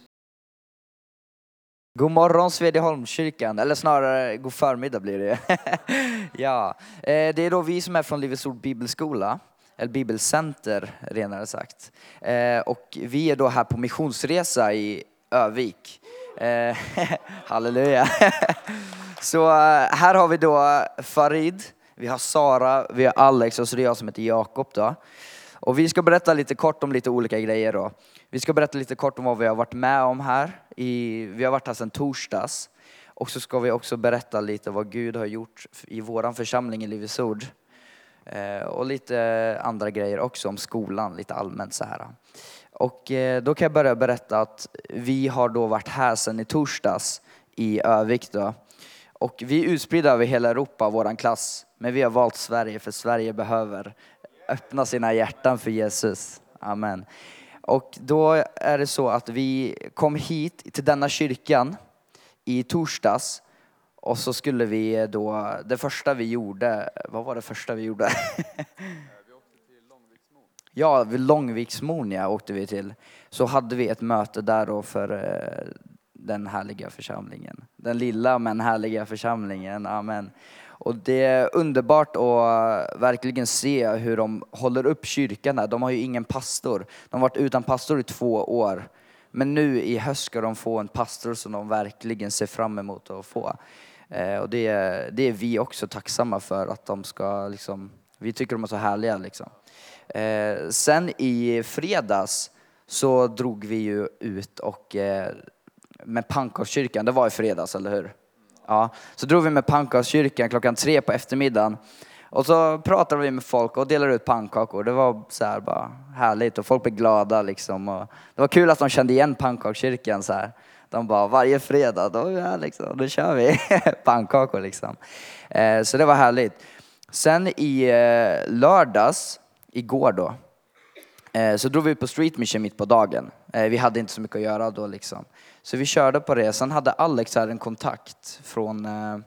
God morgon Svedjeholmskyrkan, eller snarare god förmiddag blir det. ja, eh, det är då vi som är från Livets Ord Bibelskola, eller Bibelcenter renare sagt. Eh, och vi är då här på missionsresa i Övik. Eh, halleluja. Så här har vi då Farid, vi har Sara, vi har Alex och så är det jag som heter Jakob då. Och vi ska berätta lite kort om lite olika grejer då. Vi ska berätta lite kort om vad vi har varit med om här. I, vi har varit här sedan torsdags. Och så ska vi också berätta lite vad Gud har gjort i våran församling i Livets Ord. Eh, och lite andra grejer också om skolan, lite allmänt så här. Och eh, då kan jag börja berätta att vi har då varit här sedan i torsdags i Övik då. Och vi är utspridda över hela Europa, vår klass. Men vi har valt Sverige för Sverige behöver öppna sina hjärtan för Jesus. Amen. Och då är det så att vi kom hit till denna kyrkan i torsdags och så skulle vi då, det första vi gjorde, vad var det första vi gjorde? Ja, till Långviksmon ja, åkte vi till. Så hade vi ett möte där då för eh, den härliga församlingen. Den lilla men härliga församlingen, amen. Och det är underbart att verkligen se hur de håller upp kyrkan här. De har ju ingen pastor. De har varit utan pastor i två år. Men nu i höst ska de få en pastor som de verkligen ser fram emot att få. Eh, och det, är, det är vi också tacksamma för att de ska liksom, vi tycker de är så härliga liksom. Eh, sen i fredags så drog vi ju ut och eh, med pannkakskyrkan, det var i fredags eller hur? Ja, så drog vi med pannkakskyrkan klockan tre på eftermiddagen. Och så pratade vi med folk och delade ut pannkakor. Det var så här bara härligt och folk blev glada liksom. Och det var kul att de kände igen pannkakskyrkan så här. De bara varje fredag, då, ja, liksom, då kör vi pannkakor liksom. Eh, så det var härligt. Sen i eh, lördags, igår då, eh, så drog vi på street mission mitt på dagen. Eh, vi hade inte så mycket att göra då liksom. Så vi körde på det. Sen hade Alex här en kontakt från eh,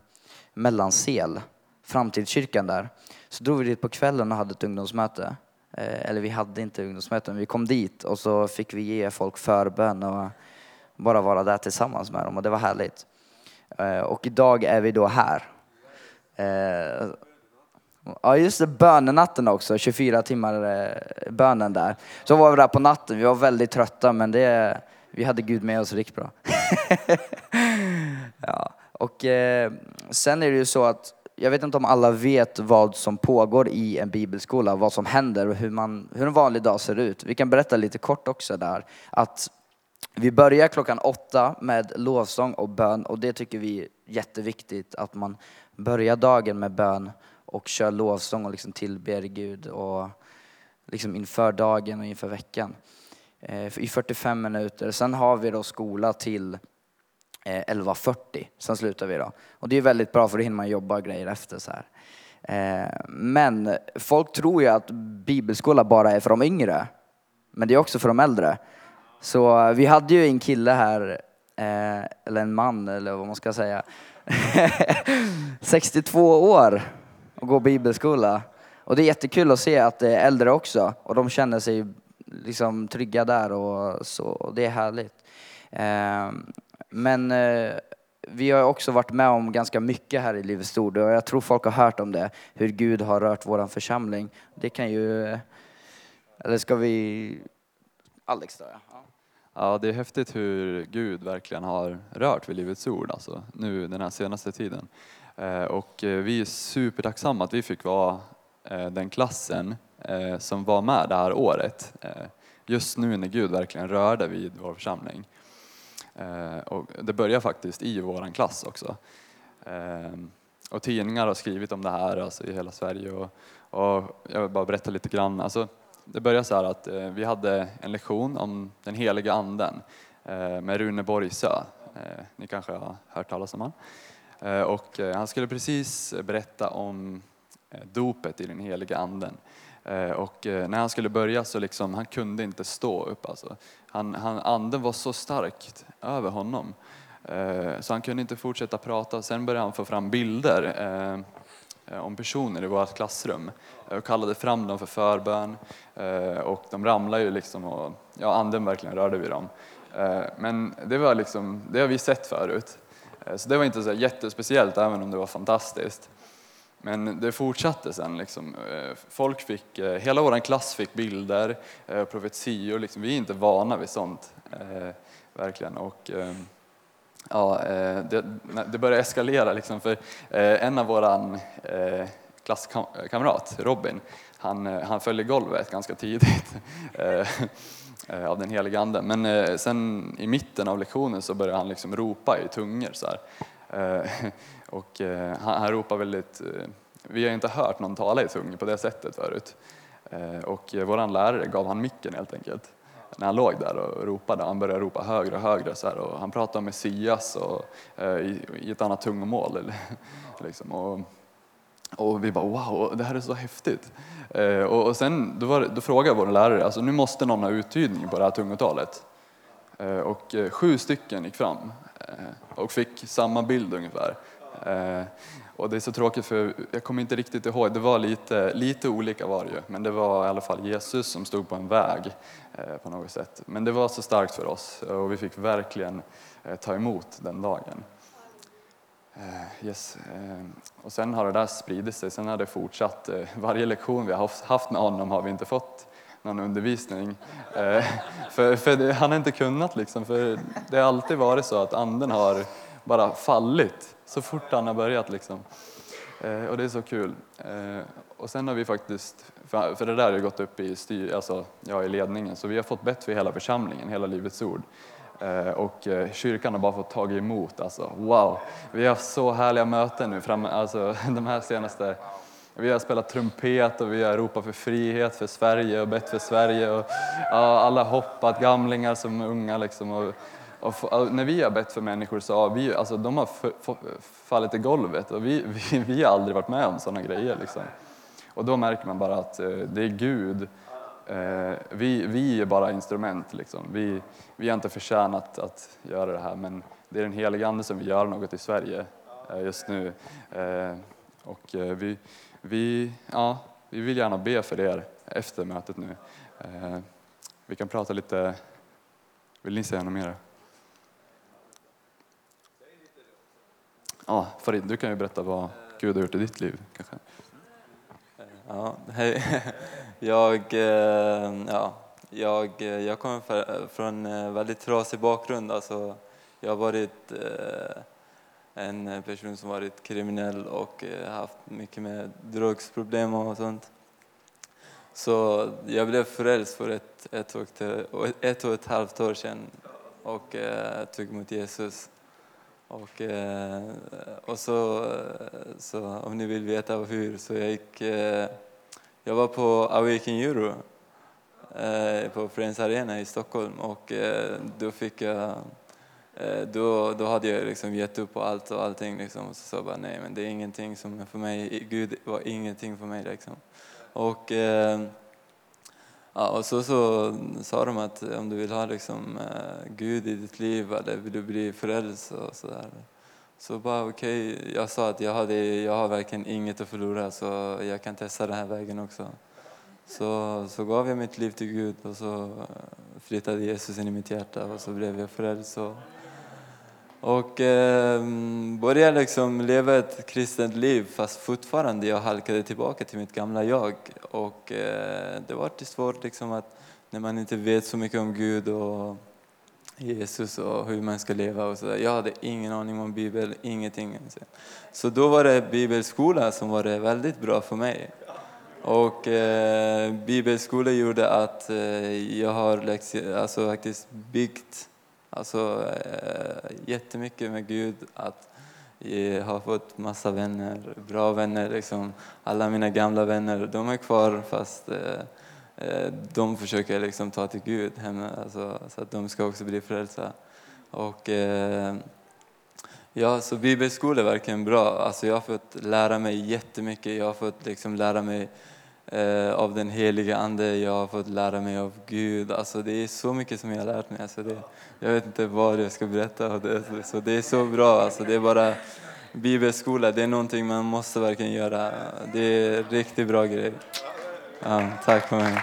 Mellansel, framtidskyrkan där. Så drog vi dit på kvällen och hade ett ungdomsmöte. Eh, eller vi hade inte ungdomsmöte, men vi kom dit och så fick vi ge folk förbön och bara vara där tillsammans med dem och det var härligt. Eh, och idag är vi då här Eh, Ja just det, bönenatten också, 24 timmar eh, bönen där. Så var vi där på natten, vi var väldigt trötta men det, vi hade Gud med oss riktigt bra. ja. Och eh, sen är det ju så att, jag vet inte om alla vet vad som pågår i en bibelskola, vad som händer och hur, man, hur en vanlig dag ser ut. Vi kan berätta lite kort också där att vi börjar klockan åtta med lovsång och bön och det tycker vi är jätteviktigt att man börjar dagen med bön och kör lovsång och liksom tillber Gud och liksom inför dagen och inför veckan eh, Eh, i 45 minuter. Sen har vi då skola till eh, 11.40, sen slutar vi då. Och det är väldigt bra för då hinner man jobba och grejer efter så här. Eh, men folk tror ju att bibelskola bara är för de yngre, men det är också för de äldre. Så vi hade ju en kille här, eller en man eller vad man ska säga, 62 år och går bibelskola. Och det är jättekul att se att det är äldre också och de känner sig liksom trygga där och så. Och det är härligt. Eh, men eh, vi har också varit med om ganska mycket här i Livets Ord och jag tror folk har hört om det, hur Gud har rört våran församling. Det kan ju, eller ska vi, Alex då ja. Ja, det är häftigt hur Gud verkligen har rört vid Livets Ord alltså, nu den här senaste tiden. Eh, och eh, vi är supertacksamma att vi fick vara eh, den klassen Eh, som var med det här året. Eh, just nu när Gud verkligen rörde vid vår församling. Eh, och det börjar faktiskt i vår klass också. Eh, och tidningar har skrivit om det här alltså, i hela Sverige. Och, och jag vill bara berätta lite grann. Alltså, det började så här att eh, vi hade en lektion om den heliga anden eh, med Rune Borgsö. Eh, ni kanske har hört talas om honom. Eh, och eh, han skulle precis berätta om eh, dopet i den heliga anden. Eh, och eh, när han skulle börja så liksom, han kunde inte stå upp. Alltså. Han, han, anden var så starkt över honom. Eh, så han kunde inte fortsätta prata. Sen började han få fram bilder om personer i vårt klassrum och kallade fram dem för förbön. Och de ramlade ju liksom och ja, anden verkligen rörde vid dem. Men det var liksom, det har vi sett förut. Så det var inte så jättespeciellt även om det var fantastiskt. Men det fortsatte sen. Liksom. Eh, folk fick, eh, hela vår klass fick bilder, eh, profetior. Liksom. Vi är inte vana vid sånt. Eh, verkligen. Och, ehm, eh, ja, det, det började eskalera. Liksom, för eh, en av våra eh, klasskamrat, Robin, han, han föll i golvet ganska tidigt av den heliga anden. Men eh, sen i mitten av lektionen så började han liksom ropa i tungor. Så här. Och eh, han, han ropar väldigt, eh, vi har inte hört någon tala i tung på det sättet förut. Eh, och eh, vår lärare gav han micken helt enkelt. När han låg där och ropade, han började ropa högre och högre så här, och han pratade om Messias och, eh, i, i ett annat tungomål. Liksom, och, och vi bara wow, det här är så häftigt. Eh, och, och sen då, var, då frågade vår lärare, alltså nu måste någon ha uttydning på det här tungotalet. Och sju stycken gick fram och fick samma bild ungefär. Eh, och det är så tråkigt för jag kommer inte riktigt ihåg, det var lite, lite olika var det ju, men det var i alla fall Jesus som stod på en väg eh, på något sätt. Men det var så starkt för oss och vi fick verkligen eh, ta emot den dagen. Yes. Och sen har det där spridit sig, sen har det fortsatt. Varje lektion vi har haft- med honom har vi inte fått någon undervisning. För, för det, han har inte kunnat liksom, för det har alltid varit så att anden har bara fallit så fort han har börjat liksom. Eh, Och det är så kul. Eh, Och sen har vi faktiskt, för för det där har gått upp i, styr, alltså, ja, i ledningen, så vi har fått bett för hela församlingen, hela Livets Ord. Eh, Och eh, kyrkan har bara fått tag emot. Alltså, wow! Vi har haft så härliga möten nu, fram, alltså, de här senaste... Vi har spelat trumpet och vi har ropat för frihet för Sverige och bett för Sverige. Och, ja, alla hoppat, gamlingar som unga. Liksom, och, och, när vi har bett för människor så har vi, alltså, de har fallit i golvet och vi, vi, vi har aldrig varit med om sådana grejer. Liksom. Och då märker man bara att eh, det är Gud Eh, vi, vi är bara instrument. Liksom. Vi, vi har inte förtjänat att göra det här, men det är den heliga Ande som vill göra något i Sverige eh, just nu. Eh, och eh, vi, vi, ja, vi vill gärna be för er efter mötet nu. Eh, vi kan prata lite... Vill ni säga något mer? Ja, Farid, du kan ju berätta vad Gud har gjort i ditt liv kanske? Ja, hej. Jag, eh, ja, jag, eh, jag kommer från en väldigt trasig bakgrund. Alltså, jag har varit eh, en person som varit kriminell och eh, haft mycket med drogsproblem och sånt. Så jag blev frälst för ett, ett, och, ett och ett halvt år sedan och eh, tog emot Jesus. Och, eh, och så, eh, så om ni vill veta hur, så jag gick... Eh, jag var på Awaken Euro på Friends Arena i Stockholm och då fick jag... Då, då hade jag liksom gett upp på allt och allting liksom. Och så sa jag bara nej, men det är ingenting som för mig. Gud var ingenting för mig liksom. Och... Ja, och så, så sa de att om du vill ha liksom, eh, Gud i ditt liv eller vill du bli frälst och sådär. Så bara okej, okay. jag sa att jag, hade, jag har verkligen inget att förlora så jag kan testa den här vägen också. Så, så gav jag mitt liv till Gud och så eh, flyttade Jesus in i mitt hjärta och så blev jag frälst. Och, och eh, började liksom leva ett kristet liv fast fortfarande jag halkade tillbaka till mitt gamla jag. Och eh, det var svårt liksom att när man inte vet så mycket om Gud och Jesus och hur man ska leva och sådär. Jag hade ingen aning om Bibeln, ingenting. Så då var det bibelskola som var det väldigt bra för mig. Och eh, bibelskola gjorde att eh, jag har alltså, faktiskt byggt alltså, eh, jättemycket med Gud. Att jag har fått massa vänner, bra vänner. Liksom. Alla mina gamla vänner, de är kvar fast eh, eh, de försöker liksom ta till Gud hemma, alltså, så att de ska också bli frälsta. Och, eh, ja, så bibelskola är verkligen bra. Alltså, jag har fått lära mig jättemycket. Jag har fått liksom lära mig eh, av den heliga Ande. Jag har fått lära mig av Gud. Alltså, det är så mycket som jag har lärt mig. Alltså, det, jag vet inte vad jag ska berätta. av det. Så det är så bra. Alltså, det är bara bibelskola. Det är någonting man måste verkligen göra. Det är en riktigt bra grej. Ja, tack för mig.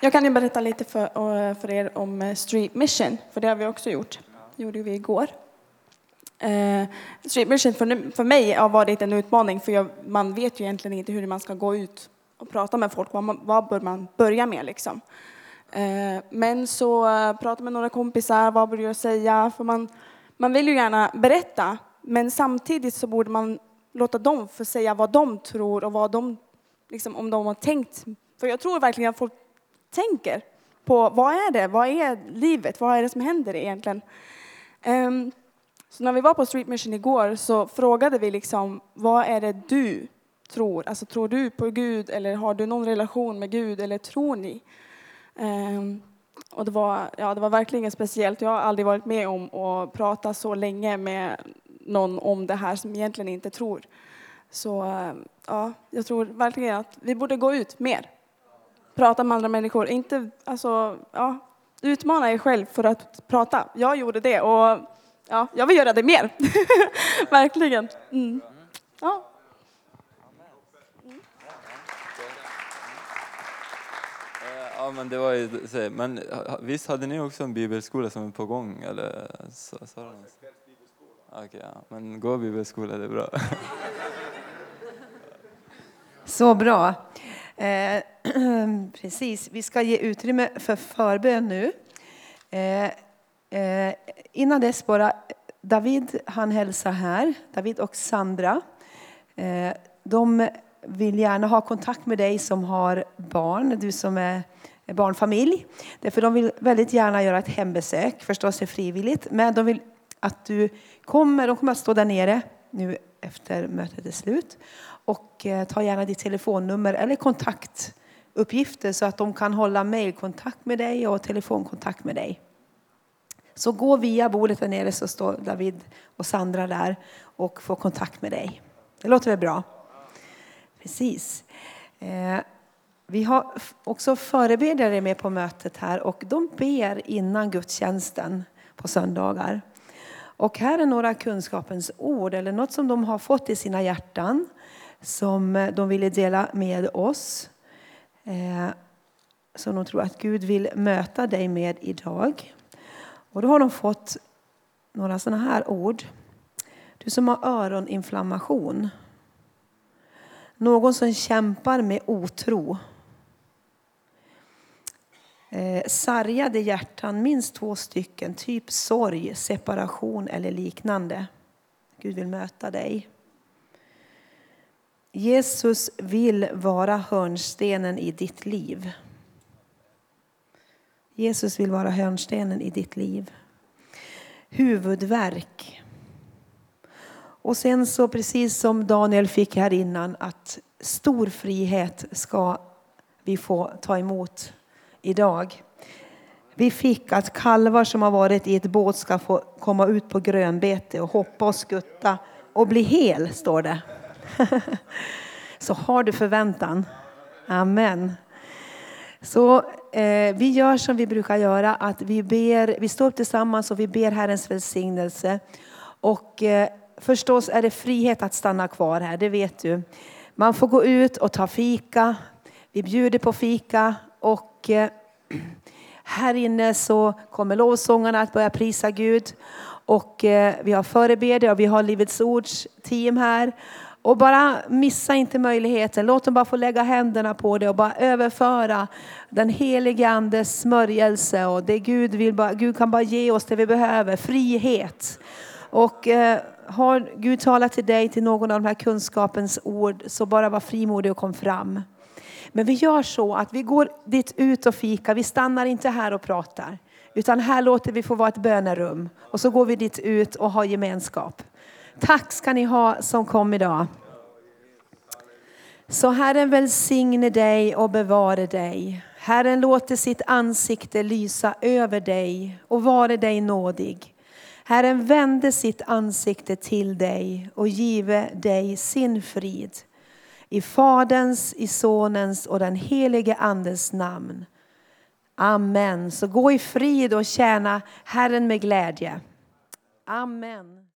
Jag kan ju berätta lite för, för er om eh, Street Mission, för det har vi också gjort. Det gjorde vi igår. Eh, Street Mission för, för mig har varit en utmaning, för jag, man vet ju egentligen inte hur man ska gå ut och prata med folk. Vad, man, vad bör man börja med liksom? Eh, men så eh, prata med några kompisar, vad borde jag säga? För man, man vill ju gärna berätta, men samtidigt så borde man låta dem få säga vad de tror och vad de, liksom, om de har tänkt. För jag tror verkligen att folk tänker på vad är det, vad är livet, vad är det som händer egentligen? Um, så när vi var på Street Mission igår så frågade vi liksom, vad är det du tror? Alltså tror du på Gud eller har du någon relation med Gud eller tror ni? Um, och det var, ja, det var verkligen speciellt. Jag har aldrig varit med om att prata så länge med någon om det här som egentligen inte tror. Så ehm, ja, jag tror verkligen att vi borde gå ut mer. Prata med andra människor. Inte, alltså, ja, utmana er själv för att prata. Jag gjorde det och ja, jag vill göra det mer. verkligen. Mm. Ja. Ja, men det var ju, så- men visst hade ni också en bibelskola som är på gång? Eller så, sa de? Okej, ja. men gå bibelskola, det är bra. Så bra. Eh, precis, vi ska ge utrymme för förbön nu. Eh, eh, innan dess bara, David han hälsar här, David och Sandra. Eh, de vill gärna ha kontakt med dig som har barn, du som är barnfamilj. Därför de vill väldigt gärna göra ett hembesök, förstås är frivilligt. Men de vill att du kommer, de kommer att stå där nere nu efter mötet är slut. Och eh, ta gärna ditt telefonnummer eller kontaktuppgifter så att de kan hålla mejlkontakt med dig och telefonkontakt med dig. Så gå via bordet där nere så står David och Sandra där och får kontakt med dig. Det låter väl bra? Precis. Eh, vi har också förebedjare med på mötet här och de ber innan gudstjänsten på söndagar. Och här är några kunskapens ord eller något som de har fått i sina hjärtan som de ville dela med oss. Eh, som de tror att Gud vill möta dig med idag. Och då har de fått några sådana här ord. Du som har öroninflammation. Någon som kämpar med otro. Eh, sargade hjärtan, minst två stycken, typ sorg, separation eller liknande. Gud vill möta dig. Jesus vill vara hörnstenen i ditt liv. Jesus vill vara hörnstenen i ditt liv. Huvudvärk. Och sen så precis som Daniel fick här innan att stor frihet ska vi få ta emot idag. Vi fick att kalvar som har varit i ett båt ska få komma ut på grönbete och hoppa och skutta och bli hel, står det. Så har du förväntan. Amen. Så eh, vi gör som vi brukar göra, att vi, ber, vi står upp tillsammans och vi ber Herrens välsignelse. Och eh, förstås är det frihet att stanna kvar här, det vet du. Man får gå ut och ta fika. Vi bjuder på fika och eh, här inne så kommer lovsångarna att börja prisa Gud. Och eh, vi har förebedjare och vi har Livets Ords team här. Och bara missa inte möjligheten. Låt dem bara få lägga händerna på det och bara överföra den helige Andes smörjelse. Och det Gud, vill bara, Gud kan bara ge oss det vi behöver, frihet. Och eh, har Gud talat till dig till någon av de här kunskapens ord så bara var frimodig och kom fram. Men vi gör så att vi går dit ut och fika. Vi stannar inte här och pratar. Utan här låter vi få vara ett bönerum. Och så går vi dit ut och har gemenskap. Tack ska ni ha som kom idag. Så Herren välsigne dig och bevare dig. Herren låter sitt ansikte lysa över dig och vare dig nådig. Herren vände sitt ansikte till dig och give dig sin frid. I Faderns, i Sonens och den helige Andes namn. Amen. Så gå i frid och tjäna Herren med glädje. Amen.